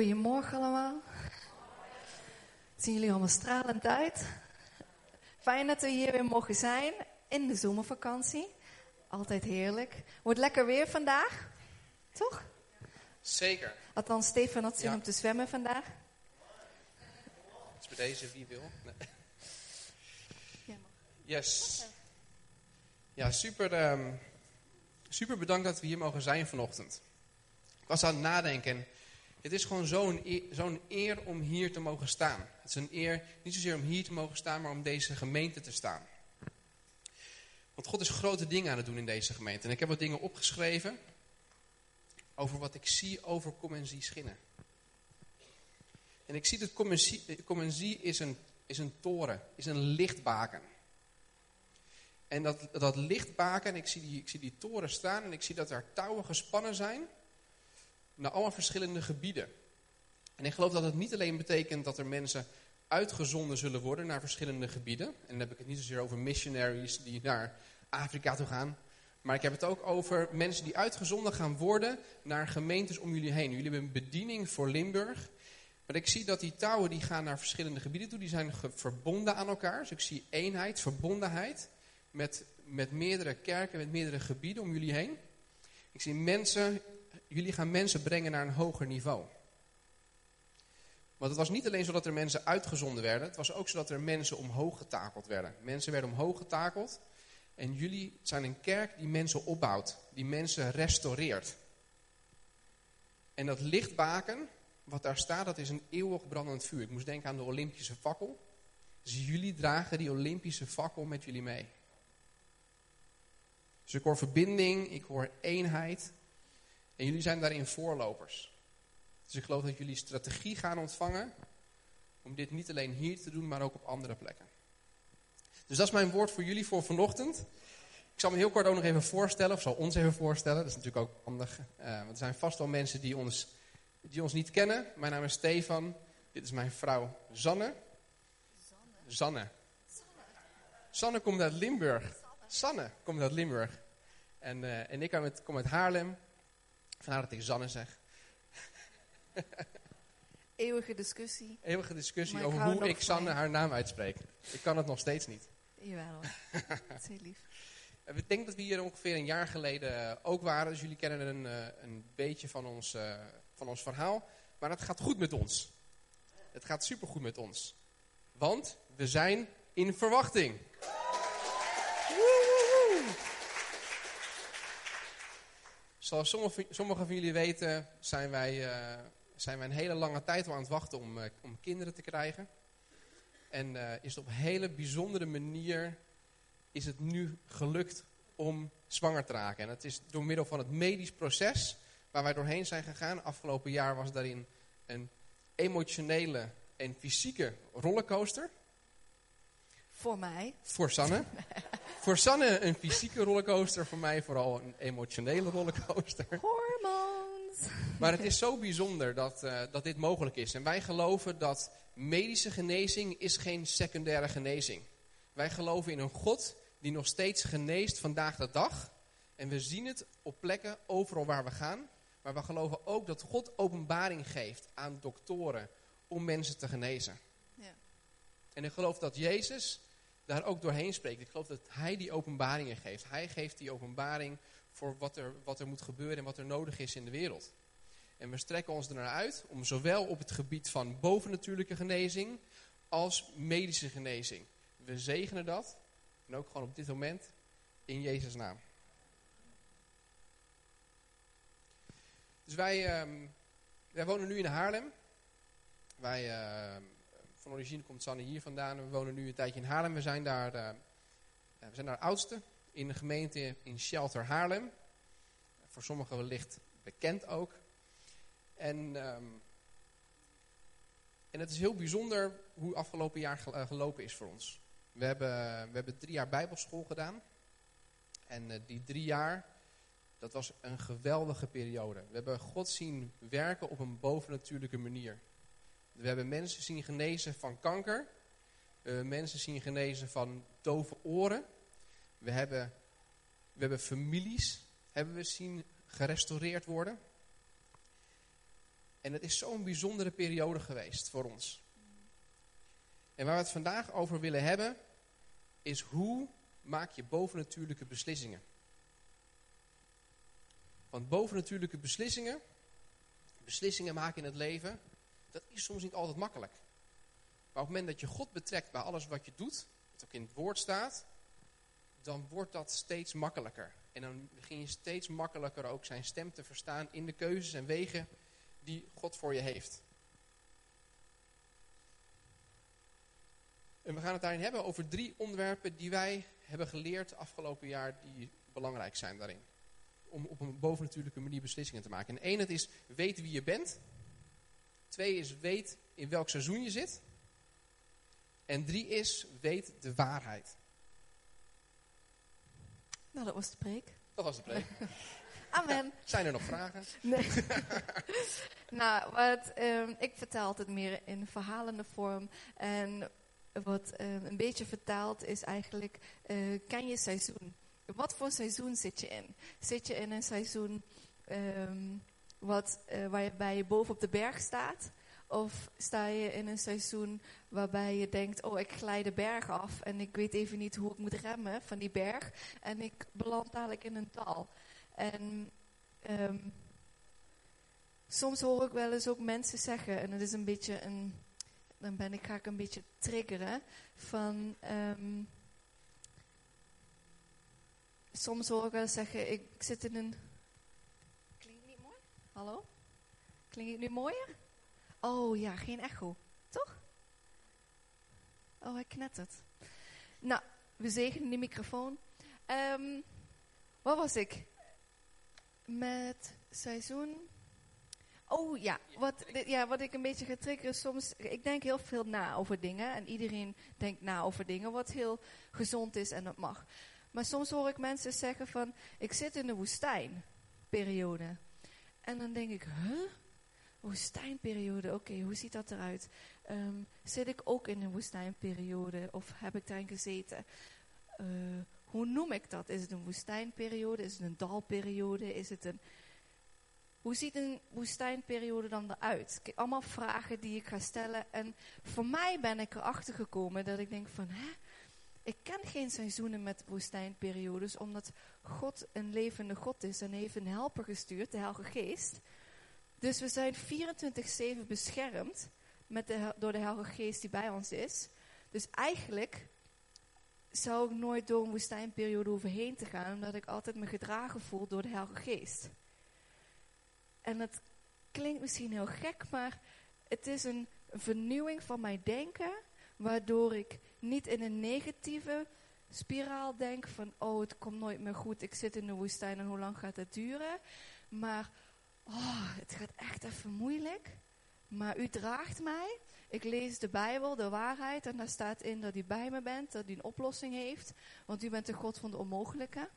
Goedemorgen allemaal. Zien jullie allemaal stralend uit? Fijn dat we hier weer mogen zijn in de zomervakantie. Altijd heerlijk. Wordt lekker weer vandaag, toch? Zeker. Althans, Stefan had zin Ja. om te zwemmen vandaag. Dus bij deze, wie wil? Nee. Yes. Ja, super, ehm, super bedankt dat we hier mogen zijn vanochtend. Ik was aan het nadenken. Het is gewoon zo'n eer, eer om hier te mogen staan. Het is een eer, niet zozeer om hier te mogen staan, maar om deze gemeente te staan. Want God is grote dingen aan het doen in deze gemeente. En ik heb wat dingen opgeschreven over wat ik zie over en Zie Schinnen. En ik zie dat Kom en Zie, eh, is, een, is een toren, is een lichtbaken. En dat, dat lichtbaken, ik zie, die, ik zie die toren staan en ik zie dat er touwen gespannen zijn naar allemaal verschillende gebieden. En ik geloof dat het niet alleen betekent dat er mensen uitgezonden zullen worden naar verschillende gebieden. En dan heb ik het niet zozeer over missionaries die naar Afrika toe gaan. Maar ik heb het ook over mensen die uitgezonden gaan worden naar gemeentes om jullie heen. Jullie hebben een bediening voor Limburg. Maar ik zie dat die touwen die gaan naar verschillende gebieden toe. Die zijn verbonden aan elkaar. Dus ik zie eenheid, verbondenheid. Met, met meerdere kerken, met meerdere gebieden om jullie heen. Ik zie mensen, jullie gaan mensen brengen naar een hoger niveau. Want het was niet alleen zo dat er mensen uitgezonden werden. Het was ook zo dat er mensen omhoog getakeld werden. Mensen werden omhoog getakeld. En jullie zijn een kerk die mensen opbouwt. Die mensen restaureert. En dat lichtbaken, wat daar staat, dat is een eeuwig brandend vuur. Ik moest denken aan de Olympische fakkel. Dus jullie dragen die Olympische fakkel met jullie mee. Dus ik hoor verbinding, ik hoor eenheid. En jullie zijn daarin voorlopers. Dus ik geloof dat jullie strategie gaan ontvangen om dit niet alleen hier te doen, maar ook op andere plekken. Dus dat is mijn woord voor jullie voor vanochtend. Ik zal me heel kort ook nog even voorstellen, of zal ons even voorstellen. Dat is natuurlijk ook handig, eh, want er zijn vast wel mensen die ons, die ons niet kennen. Mijn naam is Stefan, dit is mijn vrouw Zanne. Zanne. Sanne komt uit Limburg. Sanne komt uit Limburg. En, eh, en ik kom uit Haarlem. Vandaar dat ik Zanne zeg. Eeuwige discussie. Eeuwige discussie Maar over hoe ik Sanne haar naam uitspreek. Ik kan het nog steeds niet. Jawel, dat is heel lief. Ik denk dat we hier ongeveer een jaar geleden eh, ook waren. Dus jullie kennen een, eh, een beetje van ons, eh, van ons verhaal. Maar het gaat goed met ons. Het gaat supergoed met ons. Want we zijn in verwachting. Zoals sommige, sommigen van jullie weten, zijn wij, eh, zijn wij een hele lange tijd al aan het wachten om, eh, om kinderen te krijgen. En eh, is het op een hele bijzondere manier is het nu gelukt om zwanger te raken. En dat is door middel van het medisch proces waar wij doorheen zijn gegaan. Afgelopen jaar was daarin een emotionele en fysieke rollercoaster. Voor mij. Voor Sanne. voor Sanne een fysieke rollercoaster, voor mij vooral een emotionele rollercoaster. Hormoons. Maar het is zo bijzonder dat, eh, dat dit mogelijk is. En wij geloven dat medische genezing is geen secundaire genezing. Wij geloven in een God die nog steeds geneest vandaag de dag. En we zien het op plekken overal waar we gaan. Maar we geloven ook dat God openbaring geeft aan doktoren om mensen te genezen. Ja. En ik geloof dat Jezus daar ook doorheen spreekt. Ik geloof dat Hij die openbaringen geeft. Hij geeft die openbaring voor wat er, wat er moet gebeuren en wat er nodig is in de wereld. En we strekken ons er naar uit om zowel op het gebied van bovennatuurlijke genezing als medische genezing. We zegenen dat. En ook gewoon op dit moment in Jezus' naam. Dus wij, ehm, wij wonen nu in Haarlem. Wij, ehm, van origine komt Sanne hier vandaan. We wonen nu een tijdje in Haarlem. We zijn daar, eh, we zijn daar oudste in de gemeente in Shelter Haarlem. Voor sommigen wellicht bekend ook. En, ehm, en het is heel bijzonder hoe afgelopen jaar eh, gelopen is voor ons. We hebben, we hebben drie jaar bijbelschool gedaan. En eh, die drie jaar, dat was een geweldige periode. We hebben God zien werken op een bovennatuurlijke manier. We hebben mensen zien genezen van kanker. Hebben mensen zien genezen van dove oren. We hebben, we hebben families hebben we zien gerestaureerd worden. En het is zo'n bijzondere periode geweest voor ons. En waar we het vandaag over willen hebben, is hoe maak je bovennatuurlijke beslissingen. Want bovennatuurlijke beslissingen, beslissingen maken in het leven, dat is soms niet altijd makkelijk. Maar op het moment dat je God betrekt bij alles wat je doet, wat ook in het woord staat, dan wordt dat steeds makkelijker. En dan begin je steeds makkelijker ook zijn stem te verstaan in de keuzes en wegen die God voor je heeft. En we gaan het daarin hebben over drie onderwerpen die wij hebben geleerd afgelopen jaar die belangrijk zijn daarin. Om op een bovennatuurlijke manier beslissingen te maken. En één, het is weet wie je bent. Twee is weet in welk seizoen je zit. En drie is weet de waarheid. Nou, dat was de preek. Dat was de preek. Amen. Zijn er nog vragen? Nee. nou, wat, um, ik vertaal het meer in verhalende vorm. En wat um, een beetje vertaald is eigenlijk, uh, ken je seizoen? Wat voor seizoen zit je in? Zit je in een seizoen um, wat, uh, waarbij je boven op de berg staat? Of sta je in een seizoen waarbij je denkt, oh ik glij de berg af en ik weet even niet hoe ik moet remmen van die berg. En ik beland dadelijk in een dal. En um, soms hoor ik wel eens ook mensen zeggen, en het is een beetje een, dan ben ik, ga ik een beetje triggeren, van... Um, soms hoor ik wel zeggen, ik zit in een... Hallo? Klinkt het nu mooier? Oh ja, geen echo. Toch? Oh, hij knettert. Nou, we zegenen die microfoon. Um, waar was ik? Met seizoen. Oh ja, wat, ja, wat ik een beetje ga triggeren soms. Ik denk heel veel na over dingen. En iedereen denkt na over dingen wat heel gezond is en dat mag. Maar soms hoor ik mensen zeggen van, ik zit in de woestijnperiode. En dan denk ik, huh? Woestijnperiode, oké, hoe ziet dat eruit? Um, zit ik ook in een woestijnperiode of heb ik daarin gezeten? Uh, hoe noem ik dat? Is het een woestijnperiode? Is het een dalperiode? Is het een... Hoe ziet een woestijnperiode dan eruit? Allemaal vragen die ik ga stellen. En voor mij ben ik erachter gekomen dat ik denk van... Hè, ik ken geen seizoenen met woestijnperiodes, omdat God een levende God is en heeft een helper gestuurd, de Heilige Geest. Dus we zijn 24-7 beschermd met de, door de Heilige Geest die bij ons is. Dus eigenlijk zou ik nooit door een woestijnperiode hoeven heen te gaan, omdat ik altijd me gedragen voel door de Heilige Geest. En het klinkt misschien heel gek, maar het is een vernieuwing van mijn denken, waardoor ik niet in een negatieve spiraal denk van, oh het komt nooit meer goed, ik zit in de woestijn en hoe lang gaat het duren? Maar, oh, het gaat echt even moeilijk, maar u draagt mij. Ik lees de Bijbel, de waarheid, en daar staat in dat u bij me bent, dat u een oplossing heeft, want u bent de God van de onmogelijke.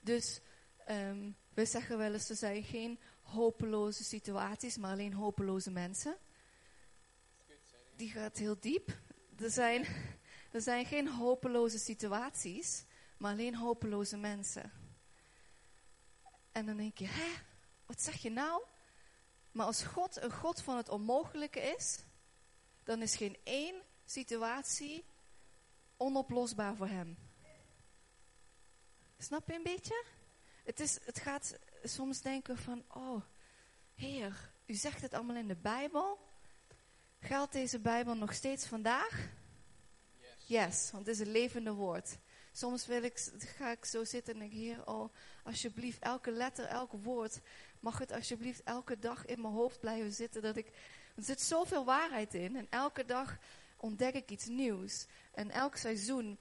Dus um, we zeggen wel eens, er zijn geen hopeloze situaties, maar alleen hopeloze mensen. Die gaat heel diep. Er zijn, er zijn geen hopeloze situaties, maar alleen hopeloze mensen. En dan denk je, hè, wat zeg je nou? Maar als God een God van het onmogelijke is, dan is geen één situatie onoplosbaar voor hem. Snap je een beetje? Het, is, het gaat soms denken van, oh, Heer, u zegt het allemaal in de Bijbel. Geldt deze Bijbel nog steeds vandaag? Yes, yes want het is een levende woord. Soms wil ik, ga ik zo zitten en denk, Heer, oh, alsjeblieft, elke letter, elk woord, mag het alsjeblieft elke dag in mijn hoofd blijven zitten. Dat ik, er zit zoveel waarheid in en elke dag ontdek ik iets nieuws. En elk seizoen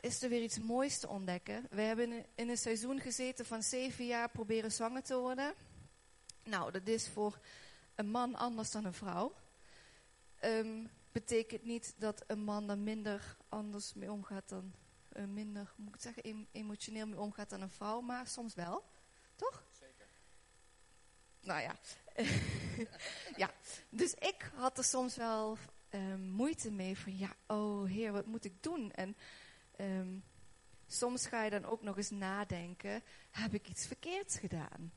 is er weer iets moois te ontdekken. We hebben in een seizoen gezeten van zeven jaar proberen zwanger te worden. Nou, dat is voor een man anders dan een vrouw. Um, betekent niet dat een man er minder anders mee omgaat dan, uh, minder, moet ik het zeggen, emotioneel mee omgaat dan een vrouw, maar soms wel. Toch? Zeker. Nou ja. ja, dus ik had er soms wel um, moeite mee van, ja, oh heer, wat moet ik doen? En um, soms ga je dan ook nog eens nadenken, heb ik iets verkeerds gedaan?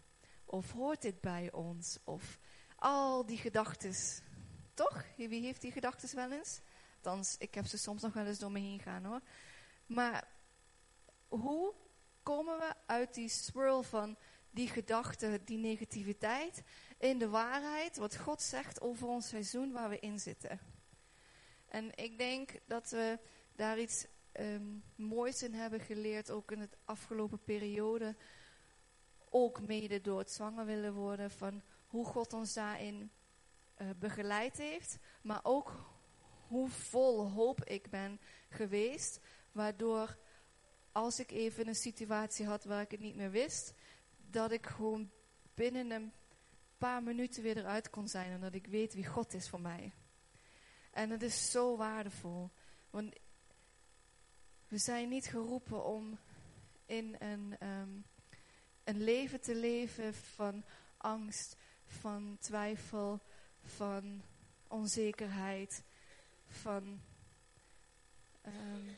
Of hoort dit bij ons? Of al die gedachten. Toch? Wie heeft die gedachten wel eens? Althans, ik heb ze soms nog wel eens door me heen gaan hoor. Maar hoe komen we uit die swirl van die gedachten, die negativiteit, in de waarheid, wat God zegt over ons seizoen waar we in zitten? En ik denk dat we daar iets um, moois in hebben geleerd, ook in het afgelopen periode. Ook mede door het zwanger willen worden van hoe God ons daarin uh, begeleid heeft. Maar ook hoe vol hoop ik ben geweest. Waardoor als ik even een situatie had waar ik het niet meer wist. Dat ik gewoon binnen een paar minuten weer eruit kon zijn. En dat ik weet wie God is voor mij. En het is zo waardevol. Want we zijn niet geroepen om in een, um, een leven te leven van angst, van twijfel, van onzekerheid, van, um,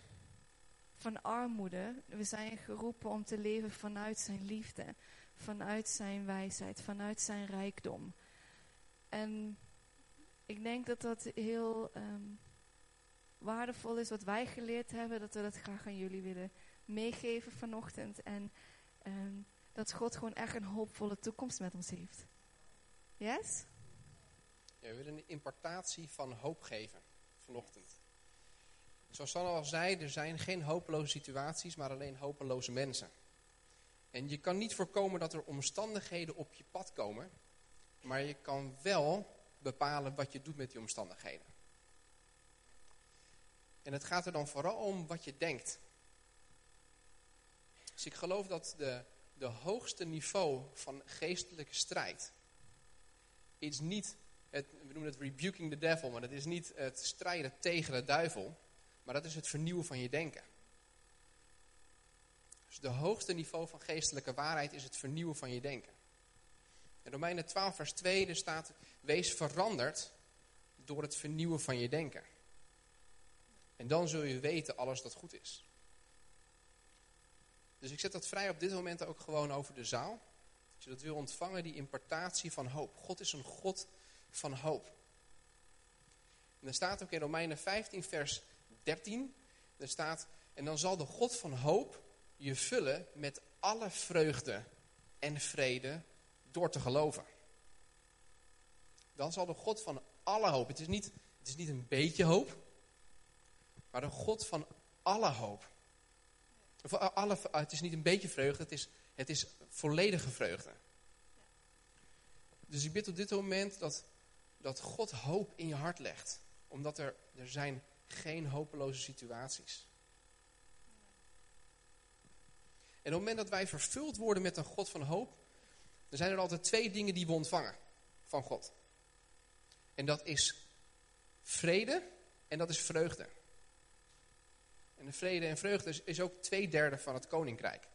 van armoede. We zijn geroepen om te leven vanuit zijn liefde, vanuit zijn wijsheid, vanuit zijn rijkdom. En ik denk dat dat heel um, waardevol is wat wij geleerd hebben, dat we dat graag aan jullie willen meegeven vanochtend. En um, dat God gewoon echt een hoopvolle toekomst met ons heeft. Yes? We willen een importatie van hoop geven vanochtend. Zoals Sanne al zei, er zijn geen hopeloze situaties, maar alleen hopeloze mensen. En je kan niet voorkomen dat er omstandigheden op je pad komen, maar je kan wel bepalen wat je doet met die omstandigheden. En het gaat er dan vooral om wat je denkt. Dus ik geloof dat de, de hoogste niveau van geestelijke strijd is niet, het, we noemen het rebuking the devil, maar dat is niet het strijden tegen de duivel, maar dat is het vernieuwen van je denken. Dus de hoogste niveau van geestelijke waarheid is het vernieuwen van je denken. In Romeinen 12 vers 2 er staat, wees veranderd door het vernieuwen van je denken. En dan zul je weten alles dat goed is. Dus ik zet dat vrij op dit moment ook gewoon over de zaal. Als je dat wil ontvangen, die importatie van hoop. God is een God van hoop. En er staat ook in Romeinen 15 vers 13. Er staat, en dan zal de God van hoop je vullen met alle vreugde en vrede door te geloven. Dan zal de God van alle hoop, het is niet, het is niet een beetje hoop, maar de God van alle hoop. Eh, alle, het is niet een beetje vreugde, het is, het is volledige vreugde. Dus ik bid op dit moment dat, dat God hoop in je hart legt. Omdat er, er zijn geen hopeloze situaties. En op het moment dat wij vervuld worden met een God van hoop, dan zijn er altijd twee dingen die we ontvangen van God. En dat is vrede en dat is vreugde. En de vrede en vreugde is, is ook twee derde van het koninkrijk.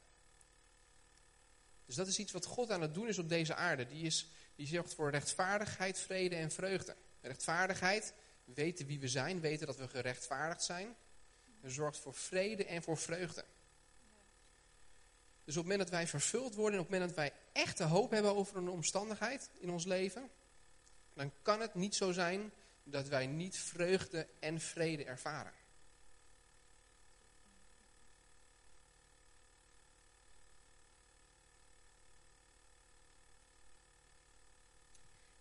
Dus dat is iets wat God aan het doen is op deze aarde. Die, is, die zorgt voor rechtvaardigheid, vrede en vreugde. Rechtvaardigheid, weten wie we zijn, weten dat we gerechtvaardigd zijn. En zorgt voor vrede en voor vreugde. Dus op het moment dat wij vervuld worden en op het moment dat wij echte hoop hebben over een omstandigheid in ons leven, dan kan het niet zo zijn dat wij niet vreugde en vrede ervaren.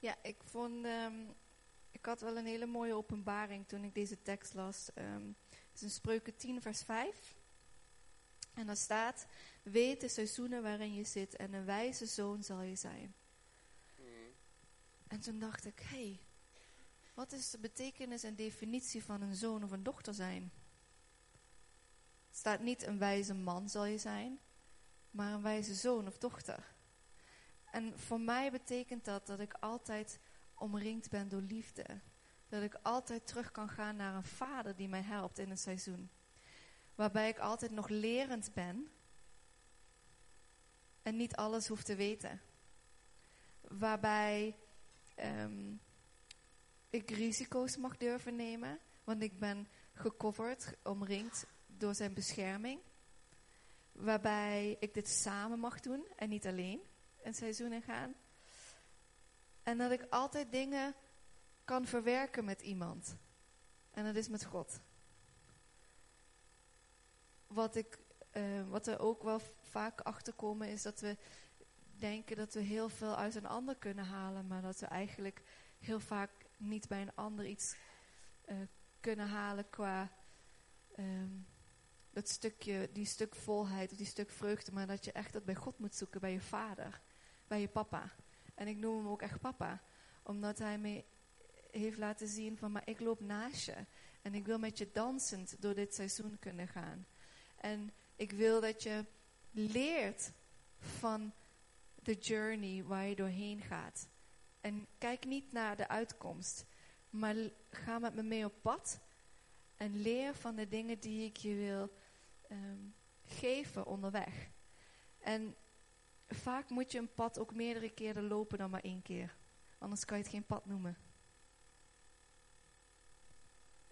Ja, ik vond, um, ik had wel een hele mooie openbaring toen ik deze tekst las. Um, het is in Spreuken 10 vers 5. En daar staat, weet de seizoenen waarin je zit en een wijze zoon zal je zijn. En toen dacht ik, hé, hey, wat is de betekenis en definitie van een zoon of een dochter zijn? Het staat niet een wijze man zal je zijn, maar een wijze zoon of dochter. En voor mij betekent dat dat ik altijd omringd ben door liefde. Dat ik altijd terug kan gaan naar een vader die mij helpt in een seizoen. Waarbij ik altijd nog lerend ben. En niet alles hoef te weten. Waarbij um, ik risico's mag durven nemen. Want ik ben gecoverd, omringd door zijn bescherming. Waarbij ik dit samen mag doen en niet alleen. Een seizoen in gaan. En dat ik altijd dingen kan verwerken met iemand. En dat is met God. Wat, ik, uh, wat er ook wel vaak achterkomen is dat we denken dat we heel veel uit een ander kunnen halen, maar dat we eigenlijk heel vaak niet bij een ander iets uh, kunnen halen qua um, dat stukje, die stuk volheid of die stuk vreugde, maar dat je echt dat bij God moet zoeken, bij je vader, bij je papa. En ik noem hem ook echt papa, omdat hij me heeft laten zien van, maar ik loop naast je en ik wil met je dansend door dit seizoen kunnen gaan. En ik wil dat je leert van de journey waar je doorheen gaat. En kijk niet naar de uitkomst, maar ga met me mee op pad en leer van de dingen die ik je wil um, geven onderweg. En vaak moet je een pad ook meerdere keren lopen dan maar één keer. Anders kan je het geen pad noemen.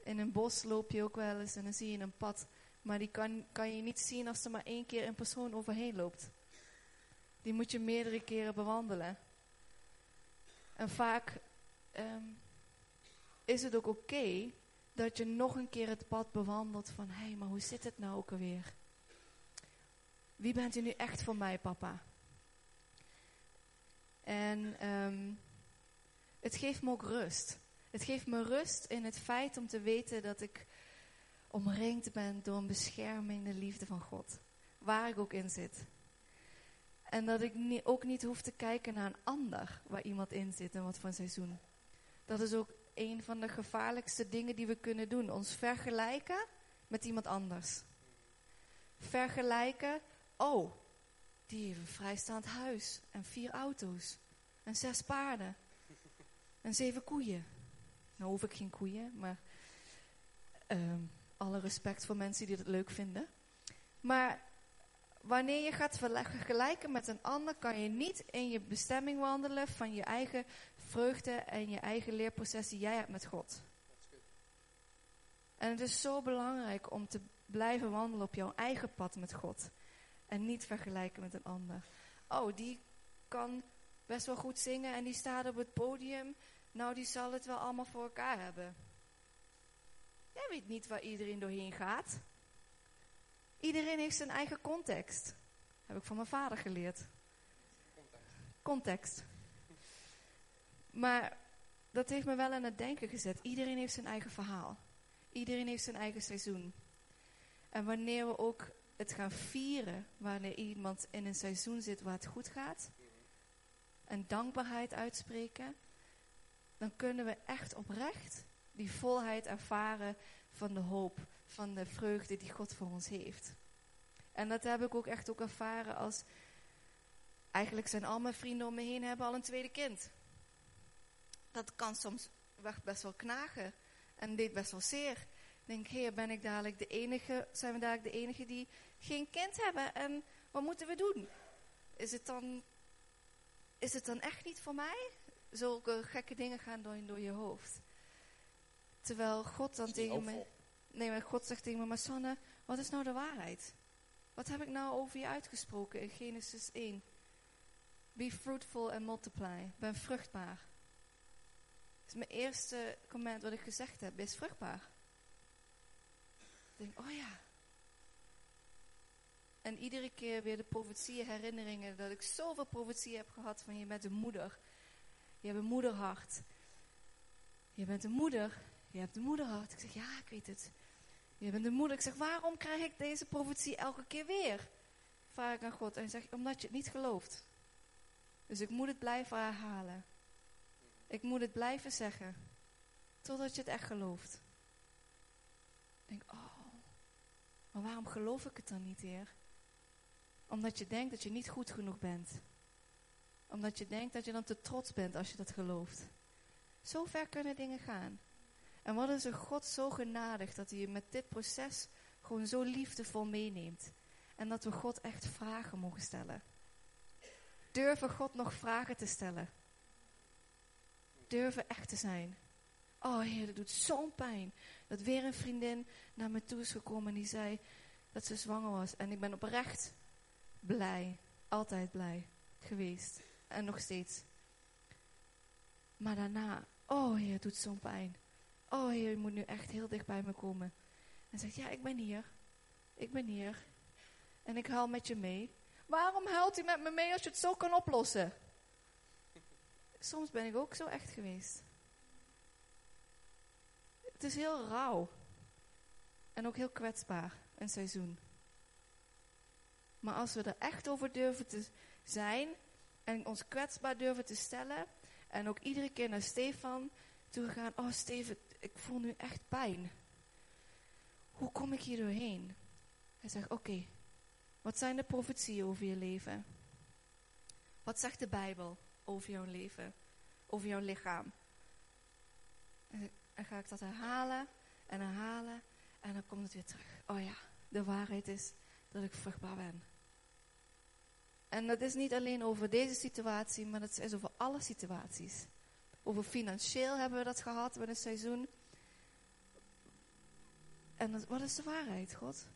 In een bos loop je ook wel eens en dan zie je een pad. Maar die kan, kan je niet zien als er maar één keer een persoon overheen loopt. Die moet je meerdere keren bewandelen. En vaak um, is het ook oké dat je nog een keer het pad bewandelt van, hé, hey, maar hoe zit het nou ook alweer? Wie bent u nu echt voor mij, papa? En um, het geeft me ook rust. Het geeft me rust in het feit om te weten dat ik omringd ben door een bescherming, liefde van God. Waar ik ook in zit. En dat ik ook niet hoef te kijken naar een ander waar iemand in zit en wat voor seizoen. Dat is ook een van de gevaarlijkste dingen die we kunnen doen. Ons vergelijken met iemand anders. Vergelijken, oh, die heeft een vrijstaand huis en vier auto's en zes paarden en zeven koeien. Nou hoef ik geen koeien, maar uh, alle respect voor mensen die dat leuk vinden. Maar wanneer je gaat vergelijken met een ander, kan je niet in je bestemming wandelen van je eigen vreugde en je eigen leerproces die jij hebt met God. En het is zo belangrijk om te blijven wandelen op jouw eigen pad met God. En niet vergelijken met een ander. Oh, die kan best wel goed zingen en die staat op het podium. Nou, die zal het wel allemaal voor elkaar hebben. Jij weet niet waar iedereen doorheen gaat. Iedereen heeft zijn eigen context. Heb ik van mijn vader geleerd. Context. Maar dat heeft me wel aan het denken gezet. Iedereen heeft zijn eigen verhaal. Iedereen heeft zijn eigen seizoen. En wanneer we ook het gaan vieren, wanneer iemand in een seizoen zit waar het goed gaat, en dankbaarheid uitspreken, dan kunnen we echt oprecht die volheid ervaren van de hoop, van de vreugde die God voor ons heeft. En dat heb ik ook echt ook ervaren als, eigenlijk zijn al mijn vrienden om me heen hebben al een tweede kind dat kan soms best wel knagen en deed best wel zeer. Denk, heer, ben ik dadelijk de enige, zijn we dadelijk de enige die geen kind hebben en wat moeten we doen? Is het dan, is het dan echt niet voor mij? Zulke gekke dingen gaan door, door je hoofd. Terwijl God dan tegen me, nee, maar God zegt tegen me, maar Sanne, wat is nou de waarheid? Wat heb ik nou over je uitgesproken in Genesis 1? Be fruitful and multiply. Ben vruchtbaar is mijn eerste comment wat ik gezegd heb, is vruchtbaar. Denk, oh ja. En iedere keer weer de profetieën, herinneringen, dat ik zoveel profetieën heb gehad van je bent een moeder. Je hebt een moederhart. Je bent een moeder. Je hebt een moederhart. Ik zeg, ja, ik weet het. Je bent een moeder. Ik zeg, waarom krijg ik deze profetie elke keer weer? Vraag ik aan God. En hij zegt, omdat je het niet gelooft. Dus ik moet het blijven herhalen. Ik moet het blijven zeggen. Totdat je het echt gelooft. Ik denk, oh, maar waarom geloof ik het dan niet, Heer? Omdat je denkt dat je niet goed genoeg bent. Omdat je denkt dat je dan te trots bent als je dat gelooft. Zo ver kunnen dingen gaan. En wat is een God zo genadig dat hij je met dit proces gewoon zo liefdevol meeneemt. En dat we God echt vragen mogen stellen. Durven God nog vragen te stellen durven echt te zijn. Oh heer, dat doet zo'n pijn. Dat weer een vriendin naar me toe is gekomen en die zei dat ze zwanger was. En ik ben oprecht blij. Altijd blij. geweest. En nog steeds. Maar daarna, oh Heer, het doet zo'n pijn. Oh Heer, je moet nu echt heel dicht bij me komen. En zegt, ja, ik ben hier. Ik ben hier. En ik huil met je mee. Waarom huilt u met me mee als je het zo kan oplossen? Soms ben ik ook zo echt geweest. Het is heel rauw. En ook heel kwetsbaar, een seizoen. Maar als we er echt over durven te zijn en ons kwetsbaar durven te stellen en ook iedere keer naar Stefan toe gaan, oh Stefan, ik voel nu echt pijn. Hoe kom ik hier doorheen? Hij zegt, oké, wat zijn de profetieën over je leven? Wat zegt de Bijbel over jouw leven, over jouw lichaam? En ga ik dat herhalen en herhalen en dan komt het weer terug. Oh ja, de waarheid is dat ik vruchtbaar ben. En dat is niet alleen over deze situatie, maar dat is over alle situaties. Over financieel hebben we dat gehad met een seizoen. En wat is de waarheid, God?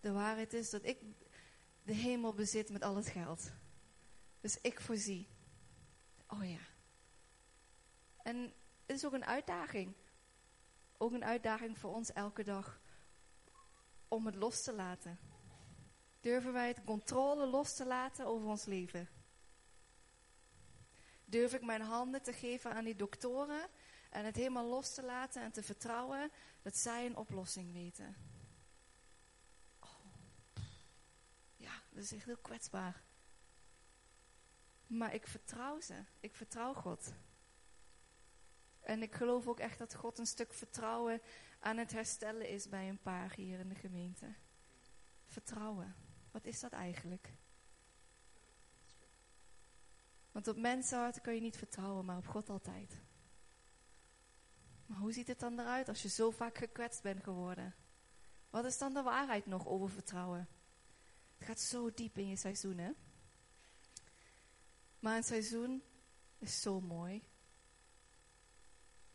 De waarheid is dat ik de hemel bezit met al het geld. Dus ik voorzie. Oh ja. En het is ook een uitdaging. Ook een uitdaging voor ons elke dag. Om het los te laten. Durven wij het controle los te laten over ons leven? Durf ik mijn handen te geven aan die doktoren en het helemaal los te laten en te vertrouwen dat zij een oplossing weten? Oh. Ja, dat is echt heel kwetsbaar. Maar ik vertrouw ze. Ik vertrouw God. En ik geloof ook echt dat God een stuk vertrouwen aan het herstellen is bij een paar hier in de gemeente. Vertrouwen. Wat is dat eigenlijk? Want op mensen kun je niet vertrouwen, maar op God altijd. Maar hoe ziet het dan eruit als je zo vaak gekwetst bent geworden? Wat is dan de waarheid nog over vertrouwen? Het gaat zo diep in je seizoen, hè? Maar een seizoen is zo mooi.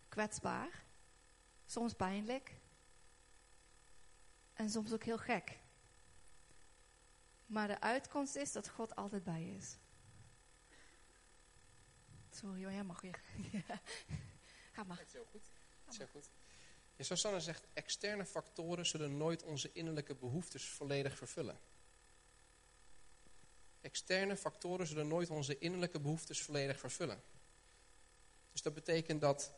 Kwetsbaar. Soms pijnlijk. En soms ook heel gek. Maar de uitkomst is dat God altijd bij is. Sorry, jij mag weer. Ga maar. Heel goed. Heel goed. Ja, zegt, externe factoren zullen nooit onze innerlijke behoeftes volledig vervullen. Externe factoren zullen nooit onze innerlijke behoeftes volledig vervullen. Dus dat betekent dat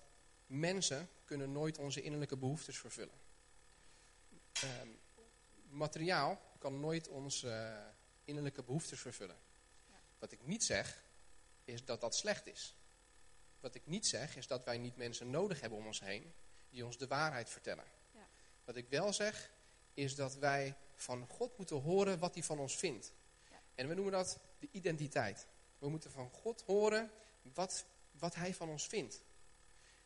mensen kunnen nooit onze innerlijke behoeftes vervullen. Um, materiaal kan nooit onze uh, innerlijke behoeftes vervullen. Ja. Wat ik niet zeg, is dat dat slecht is. Wat ik niet zeg, is dat wij niet mensen nodig hebben om ons heen die ons de waarheid vertellen. Ja. Wat ik wel zeg, is dat wij van God moeten horen wat hij van ons vindt. Ja. En we noemen dat de identiteit. We moeten van God horen wat, wat hij van ons vindt.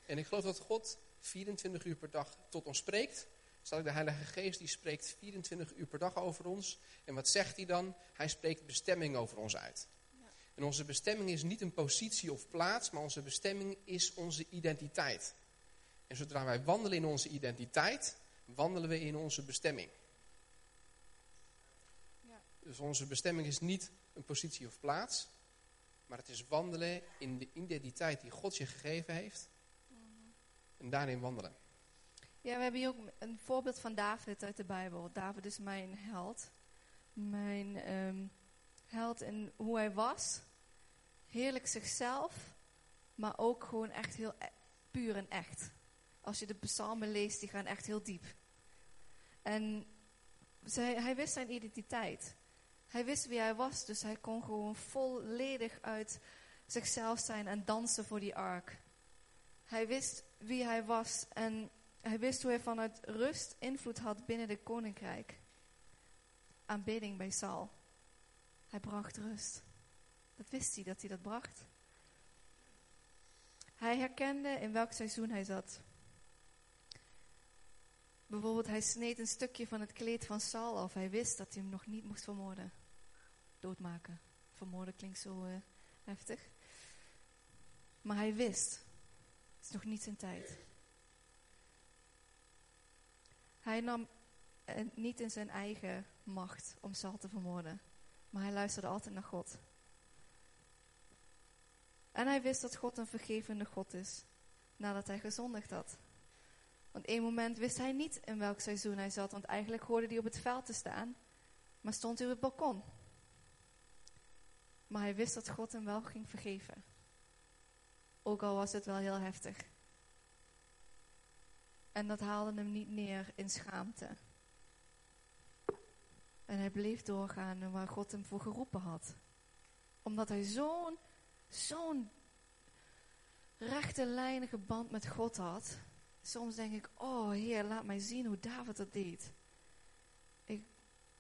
En ik geloof dat God 24 uur per dag tot ons spreekt. Staat de Heilige Geest die spreekt 24 uur per dag over ons. En wat zegt hij dan? Hij spreekt bestemming over ons uit. Ja. En onze bestemming is niet een positie of plaats, maar onze bestemming is onze identiteit. En zodra wij wandelen in onze identiteit, wandelen we in onze bestemming. Ja. Dus onze bestemming is niet een positie of plaats, maar het is wandelen in de identiteit die God je gegeven heeft. En daarin wandelen. Ja, we hebben hier ook een voorbeeld van David uit de Bijbel. David is mijn held. Mijn um, held in hoe hij was. Heerlijk zichzelf. Maar ook gewoon echt heel e puur en echt. Als je de psalmen leest, die gaan echt heel diep. En zij, hij wist zijn identiteit. Hij wist wie hij was, dus hij kon gewoon volledig uit zichzelf zijn en dansen voor die ark. Hij wist wie hij was en hij wist hoe hij vanuit rust invloed had binnen het koninkrijk. Aanbidding bij Saul. Hij bracht rust. Dat wist hij, dat hij dat bracht. Hij herkende in welk seizoen hij zat. Bijvoorbeeld, hij sneed een stukje van het kleed van Saul af. Hij wist dat hij hem nog niet moest vermoorden. Doodmaken. Vermoorden klinkt zo uh, heftig. Maar hij wist. Is nog niet zijn tijd. Hij nam het niet in zijn eigen macht om Saul te vermoorden. Maar hij luisterde altijd naar God. En hij wist dat God een vergevende God is, nadat hij gezondigd had. Want één moment wist hij niet in welk seizoen hij zat, want eigenlijk hoorde hij op het veld te staan, maar stond hij op het balkon. Maar hij wist dat God hem wel ging vergeven. Ook al was het wel heel heftig. En dat haalde hem niet neer in schaamte. En hij bleef doorgaan waar God hem voor geroepen had. Omdat hij zo'n, zo'n rechte lijnige band met God had. Soms denk ik, oh Heer, laat mij zien hoe David dat deed. Ik,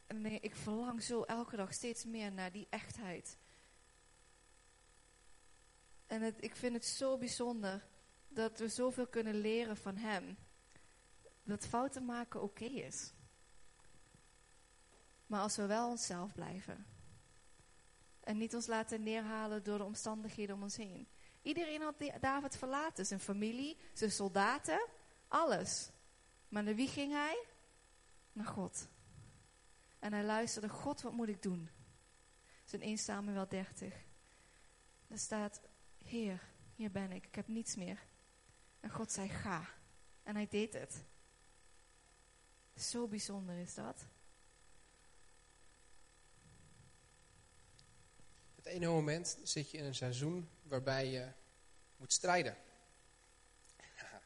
nee, ik verlang zo elke dag steeds meer naar die echtheid. En het, ik vind het zo bijzonder dat we zoveel kunnen leren van hem. Dat fouten maken oké is. Maar als we wel onszelf blijven. En niet ons laten neerhalen door de omstandigheden om ons heen. Iedereen had David verlaten. Zijn familie, zijn soldaten, alles. Maar naar wie ging hij? Naar God. En hij luisterde, God, wat moet ik doen? Zijn 1 Samuel 30. Daar staat, Heer, hier ben ik, ik heb niets meer. En God zei, ga. En hij deed het. Zo bijzonder is dat. Het ene moment zit je in een seizoen waarbij je moet strijden.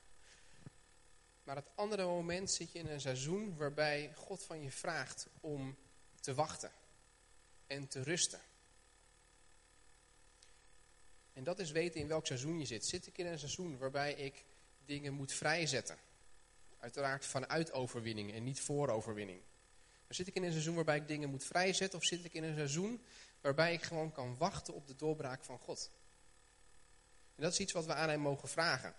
Maar het andere moment zit je in een seizoen waarbij God van je vraagt om te wachten en te rusten. En dat is weten in welk seizoen je zit. Zit ik in een seizoen waarbij ik dingen moet vrijzetten? Uiteraard vanuit overwinning en niet voor overwinning. Maar zit ik in een seizoen waarbij ik dingen moet vrijzetten? Of zit ik in een seizoen waarbij ik gewoon kan wachten op de doorbraak van God? En dat is iets wat we aan hem mogen vragen.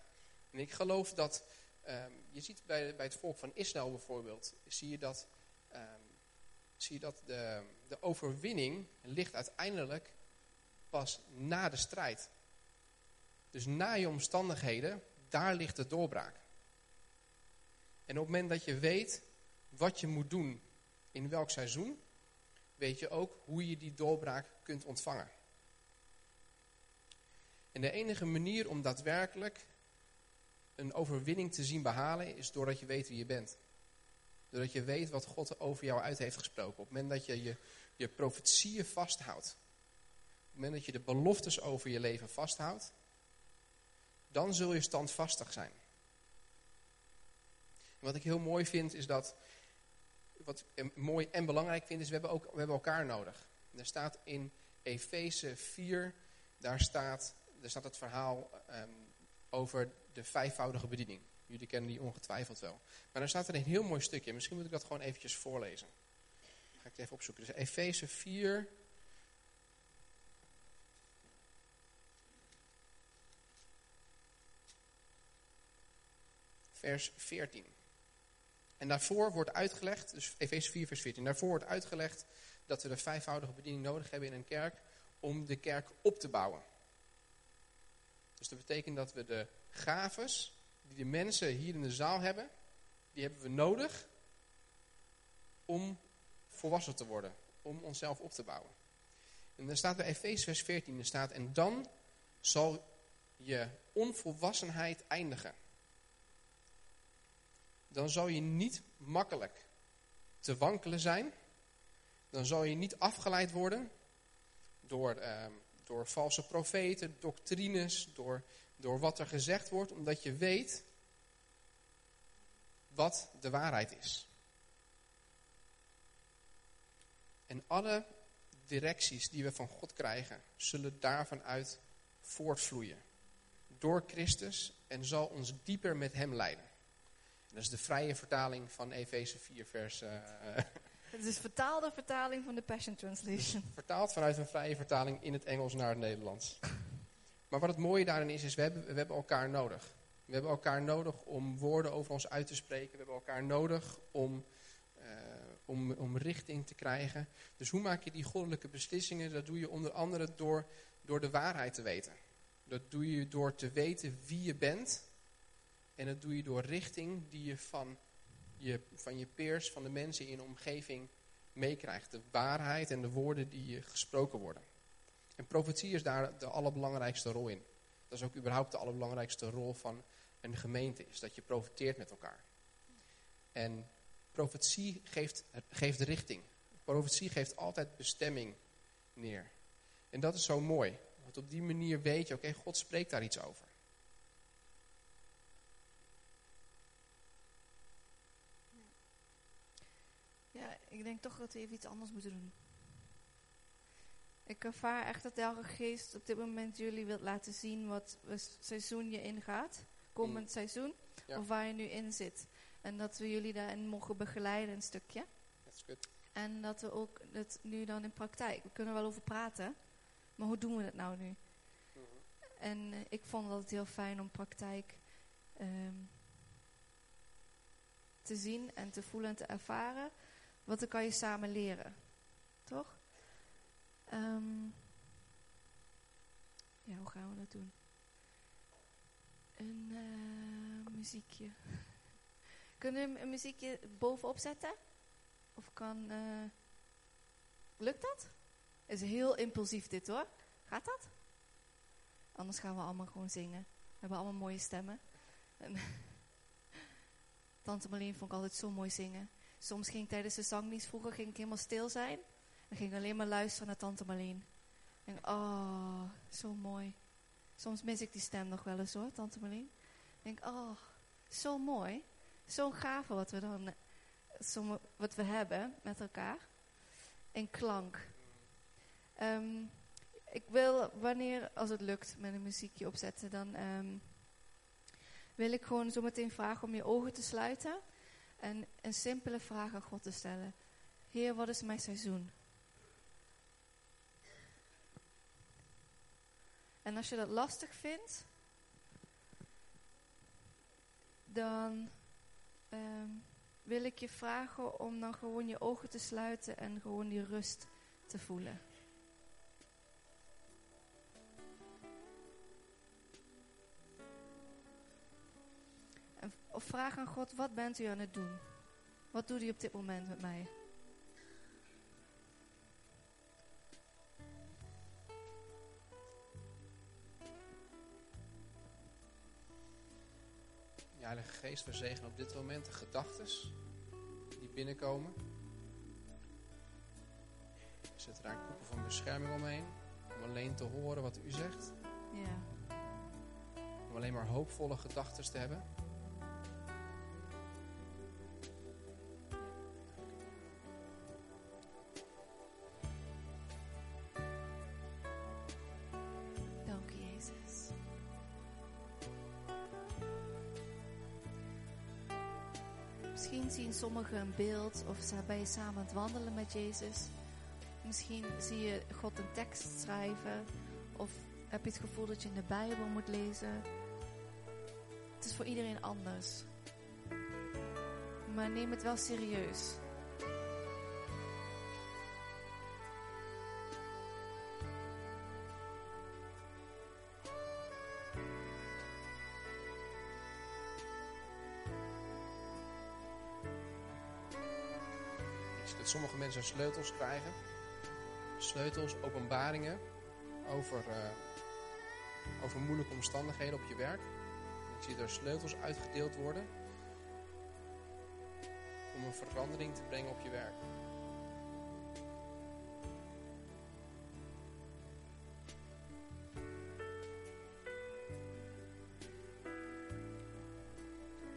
En ik geloof dat, um, je ziet bij, bij het volk van Israël bijvoorbeeld, zie je dat, um, zie je dat de, de overwinning ligt uiteindelijk pas na de strijd. Dus na je omstandigheden, daar ligt de doorbraak. En op het moment dat je weet wat je moet doen in welk seizoen, weet je ook hoe je die doorbraak kunt ontvangen. En de enige manier om daadwerkelijk een overwinning te zien behalen is doordat je weet wie je bent. Doordat je weet wat God over jou uit heeft gesproken. Op het moment dat je je, je profetieën vasthoudt. Moment dat je de beloftes over je leven vasthoudt. Dan zul je standvastig zijn. wat ik heel mooi vind is dat... Wat ik mooi en belangrijk vind is we hebben, ook, we hebben elkaar nodig. er staat in Efeze 4, daar staat, daar staat het verhaal um, over de vijfvoudige bediening. Jullie kennen die ongetwijfeld wel. Maar daar staat er een heel mooi stukje. Misschien moet ik dat gewoon eventjes voorlezen. ga ik het even opzoeken. Dus Efeze 4. Vers 14. En daarvoor wordt uitgelegd, dus Efeze 4 vers 14. Daarvoor wordt uitgelegd dat we de vijfvoudige bediening nodig hebben in een kerk om de kerk op te bouwen. Dus dat betekent dat we de gaves die de mensen hier in de zaal hebben, die hebben we nodig om volwassen te worden, om onszelf op te bouwen. En dan staat bij Efeze vers 14, er staat, en dan zal je onvolwassenheid eindigen. Dan zal je niet makkelijk te wankelen zijn. Dan zal je niet afgeleid worden door uh, door valse profeten, doctrines, door, door wat er gezegd wordt, omdat je weet wat de waarheid is. En alle directies die we van God krijgen, zullen daarvan uit voortvloeien. Door Christus en zal ons dieper met hem leiden. Dat is de vrije vertaling van Efeze 4 vers... Uh, het is vertaalde vertaling van de Passion Translation. Vertaald vanuit een vrije vertaling in het Engels naar het Nederlands. Maar wat het mooie daarin is, is we hebben, we hebben elkaar nodig. We hebben elkaar nodig om woorden over ons uit te spreken. We hebben elkaar nodig om, uh, om, om richting te krijgen. Dus hoe maak je die goddelijke beslissingen? Dat doe je onder andere door, door de waarheid te weten. Dat doe je door te weten wie je bent. En dat doe je door richting die je van je, van je peers, van de mensen in je omgeving meekrijgt. De waarheid en de woorden die gesproken worden. En profetie is daar de allerbelangrijkste rol in. Dat is ook überhaupt de allerbelangrijkste rol van een gemeente, is dat je profeteert met elkaar. En profetie geeft, geeft richting. Profetie geeft altijd bestemming neer. En dat is zo mooi. Want op die manier weet je, oké, God spreekt daar iets over. Ja, ik denk toch dat we even iets anders moeten doen. Ik ervaar echt dat de Heilige Geest op dit moment jullie wilt laten zien wat seizoen je ingaat. Komend Mm. seizoen. Ja. Of waar je nu in zit. En dat we jullie daarin mogen begeleiden een stukje. That's good. En dat we ook het nu dan in praktijk. We kunnen er wel over praten. Maar hoe doen we het nou nu? En eh, ik vond het heel fijn om praktijk ehm, te zien en te voelen en te ervaren. Want dan kan je samen leren. Toch? Ehm, ja, hoe gaan we dat doen? Een eh, muziekje. Kunnen we een muziekje bovenop zetten? Of kan... eh, lukt dat? Is heel impulsief dit hoor. Gaat dat? Anders gaan we allemaal gewoon zingen. We hebben allemaal mooie stemmen. En Tante Marleen vond ik altijd zo mooi zingen. Soms ging ik tijdens de zangdienst vroeger ging ik helemaal stil zijn. En ging alleen maar luisteren naar Tante Marleen. En oh, zo mooi. Soms mis ik die stem nog wel eens hoor, Tante Marleen. Denk, oh, zo mooi. Zo'n gave wat we dan, wat we hebben met elkaar. En klank. Ehm, ik wil, wanneer, als het lukt, met een muziekje opzetten, dan ehm, wil ik gewoon zo meteen vragen om je ogen te sluiten. En een simpele vraag aan God te stellen. Heer, wat is mijn seizoen? En als je dat lastig vindt, dan ehm, wil ik je vragen om dan gewoon je ogen te sluiten en gewoon die rust te voelen. Of vraag aan God, wat bent u aan het doen? Wat doet u op dit moment met mij? Ja, Heilige Geest, we zegenen op dit moment de gedachten die binnenkomen. Zet er een koepel van bescherming omheen. Om alleen te horen wat u zegt. Ja. Om alleen maar hoopvolle gedachten te hebben. Sommigen een beeld of bij je samen aan het wandelen met Jezus. Misschien zie je God een tekst schrijven of heb je het gevoel dat je in de Bijbel moet lezen. Het is voor iedereen anders. Maar neem het wel serieus. Sommige mensen sleutels krijgen. Sleutels, openbaringen over, eh, over moeilijke omstandigheden op je werk. Ik zie er sleutels uitgedeeld worden om een verandering te brengen op je werk.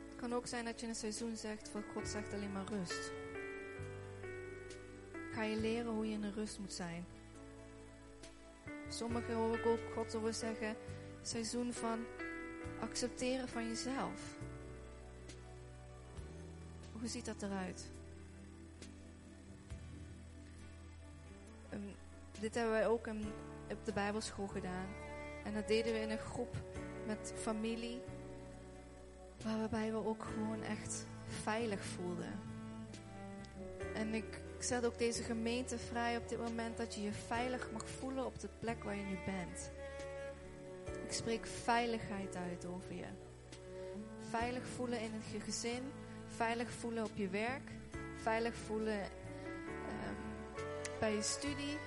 Het kan ook zijn dat je in een seizoen zegt, voor God zegt alleen maar rust. Je leren hoe je in de rust moet zijn. Sommigen hoor ik ook God over zeggen, seizoen van accepteren van jezelf. Hoe ziet dat eruit? Ehm, dit hebben wij ook in, op de Bijbelschool gedaan. En dat deden we in een groep met familie. Waarbij we ook gewoon echt veilig voelden. En ik zet ook deze gemeente vrij op dit moment dat je je veilig mag voelen op de plek waar je nu bent. Ik spreek veiligheid uit over je. Veilig voelen in je gezin, veilig voelen op je werk, veilig voelen ehm, bij je studie,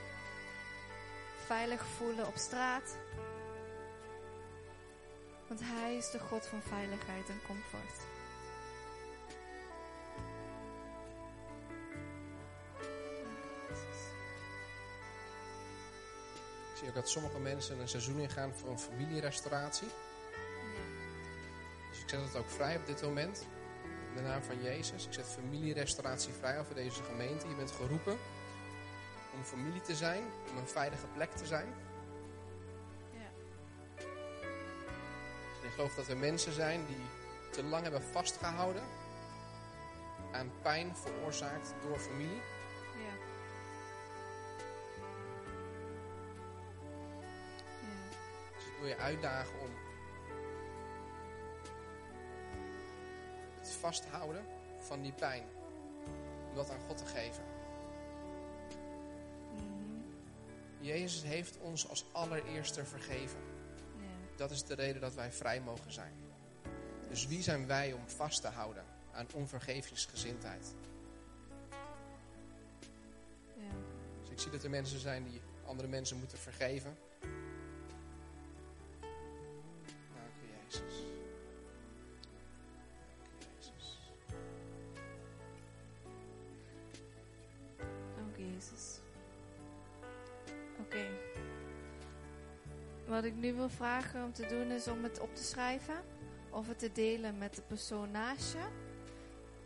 veilig voelen op straat. Want Hij is de God van veiligheid en comfort. Ik zie ook dat sommige mensen een seizoen ingaan voor een familierestauratie. Dus ik zet het ook vrij op dit moment. In de naam van Jezus. Ik zet familierestauratie vrij over deze gemeente. Je bent geroepen om familie te zijn, om een veilige plek te zijn. Ja. En ik geloof dat er mensen zijn die te lang hebben vastgehouden aan pijn veroorzaakt door familie. Wil je uitdagen om het vasthouden van die pijn. Om dat aan God te geven. Mhm. Jezus heeft ons als allereerste vergeven. Dat is de reden dat wij vrij mogen zijn. Dus wie zijn wij om vast te houden aan onvergevingsgezindheid? Ja. Dus ik zie dat er mensen zijn die andere mensen moeten vergeven. Wat ik nu wil vragen om te doen is om het op te schrijven. Of het te delen met de persoon naast je.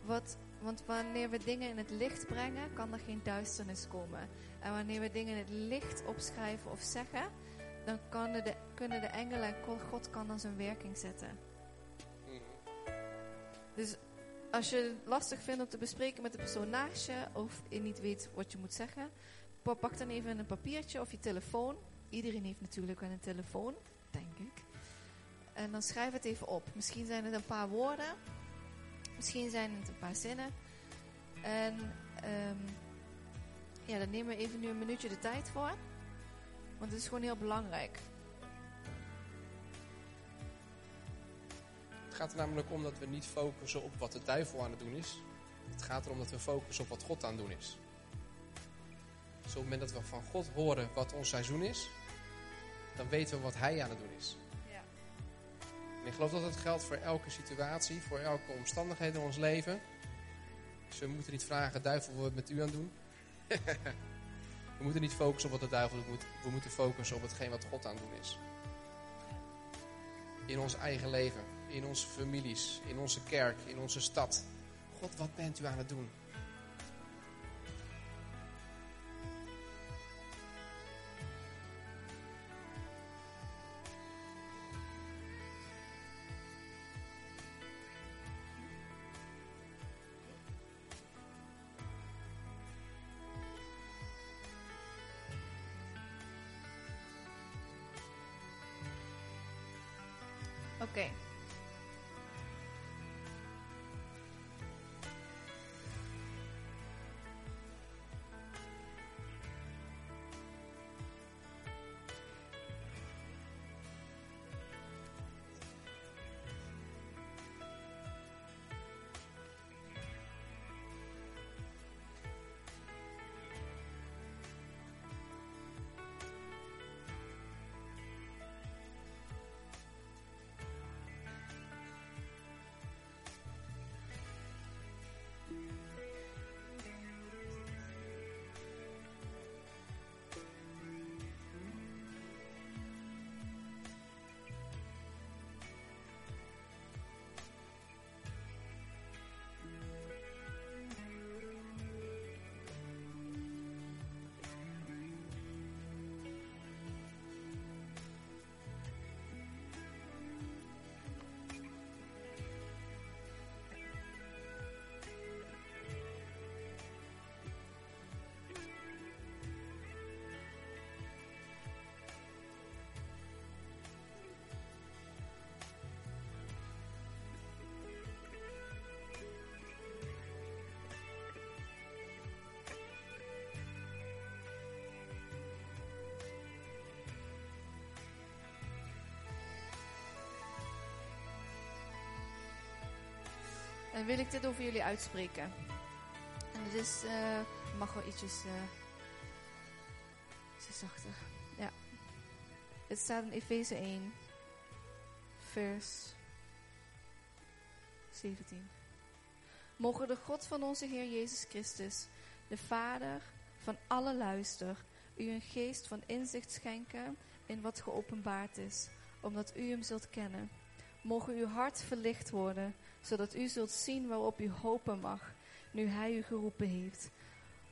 Wat, want wanneer we dingen in het licht brengen, kan er geen duisternis komen. En wanneer we dingen in het licht opschrijven of zeggen, dan kan de, kunnen de engelen en God- kan dan zijn werking zetten. Mhm. Dus als je het lastig vindt om te bespreken met de persoon naast je, of je niet weet wat je moet zeggen, pak dan even een papiertje of je telefoon. Iedereen heeft natuurlijk wel een telefoon, denk ik. En dan schrijf het even op. Misschien zijn het een paar woorden, misschien zijn het een paar zinnen. En ehm, ja, daar nemen we even nu een minuutje de tijd voor. Want het is gewoon heel belangrijk. Het gaat er namelijk om dat we niet focussen op wat de duivel aan het doen is. Het gaat erom dat we focussen op wat God aan het doen is. Dus op het moment dat we van God horen wat ons seizoen is, dan weten we wat Hij aan het doen is. Ja. En ik geloof dat het geldt voor elke situatie, voor elke omstandigheid in ons leven. Dus we moeten niet vragen, duivel, wat met u aan het doen? we moeten niet focussen op wat de duivel doet, we moeten- we moeten focussen op hetgeen wat God aan het doen is. In ons eigen leven, in onze families, in onze kerk, in onze stad. God, wat bent u aan het doen? Dan wil ik dit over jullie uitspreken. En het is, eh, mag wel ietsjes, ietsjes zachter. Ja. het staat in Efeze 1, vers 17. Mogen de God van onze Heer Jezus Christus, de Vader van alle luister, u een geest van inzicht schenken in wat geopenbaard is, omdat u hem zult kennen. Mogen uw hart verlicht worden, zodat u zult zien waarop u hopen mag, nu hij u geroepen heeft.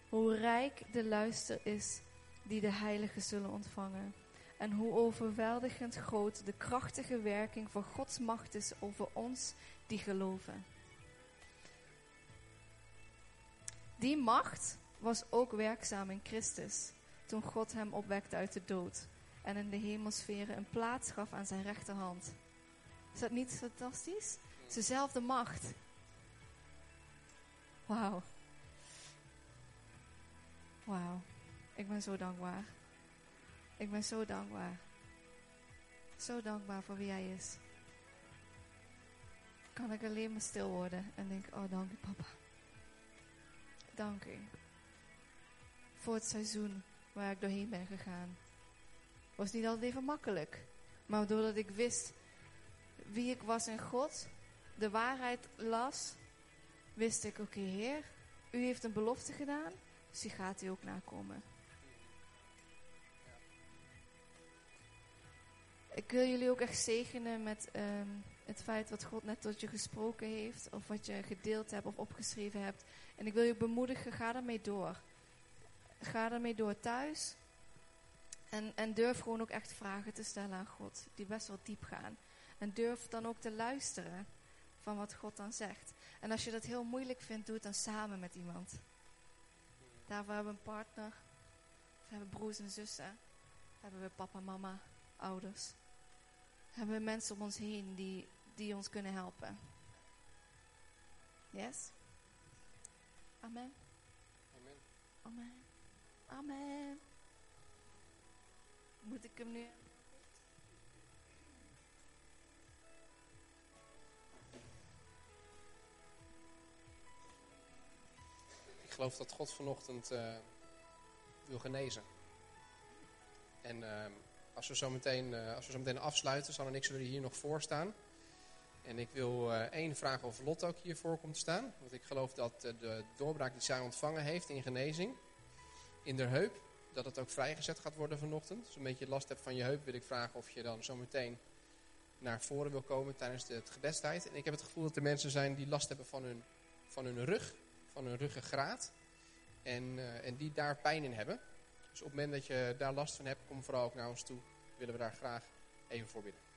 Hoe rijk de luister is die de heiligen zullen ontvangen. En hoe overweldigend groot de krachtige werking van Gods macht is over ons die geloven. Die macht was ook werkzaam in Christus toen God hem opwekte uit de dood en in de hemelsferen een plaats gaf aan zijn rechterhand. Is dat niet fantastisch? Het dezelfde macht. Wauw. Wauw. Ik ben zo dankbaar. Ik ben zo dankbaar. Zo dankbaar voor wie hij is. Kan ik alleen maar stil worden en denk, oh dank u papa. Dank u. Voor het seizoen waar ik doorheen ben gegaan. Was niet altijd even makkelijk. Maar doordat ik wist wie ik was in God, de waarheid las, wist ik, oké Heer, u heeft een belofte gedaan, dus die gaat u ook nakomen. Ik wil jullie ook echt zegenen met ehm, het feit wat God net tot je gesproken heeft, of wat je gedeeld hebt of opgeschreven hebt. En ik wil je bemoedigen, ga ermee door. Ga ermee door thuis. En, en durf gewoon ook echt vragen te stellen aan God, die best wel diep gaan. En durf dan ook te luisteren van wat God dan zegt. En als je dat heel moeilijk vindt, doe het dan samen met iemand. Daarvoor hebben we een partner. We hebben broers en zussen. Hebben we papa, mama, ouders. Hebben we mensen om ons heen die, die ons kunnen helpen. Yes? Amen. Amen. Amen. Amen. Moet ik hem nu... geloof dat God vanochtend eh, wil genezen. En ehm, als, we zo meteen, eh, als we zo meteen afsluiten, zal er niks er hier nog voor staan. En ik wil eh, één vragen of Lot ook hiervoor komt staan. Want ik geloof dat de doorbraak die zij ontvangen heeft in genezing, in de heup, dat het ook vrijgezet gaat worden vanochtend. Als een beetje last hebt van je heup, wil ik vragen of je dan zo meteen naar voren wil komen tijdens de, gebedstijd. En ik heb het gevoel dat er mensen zijn die last hebben van hun, van hun rug, van hun ruggengraat. En, eh, en die daar pijn in hebben. Dus op het moment dat je daar last van hebt, kom vooral ook naar ons toe. Willen we daar graag even voor bidden.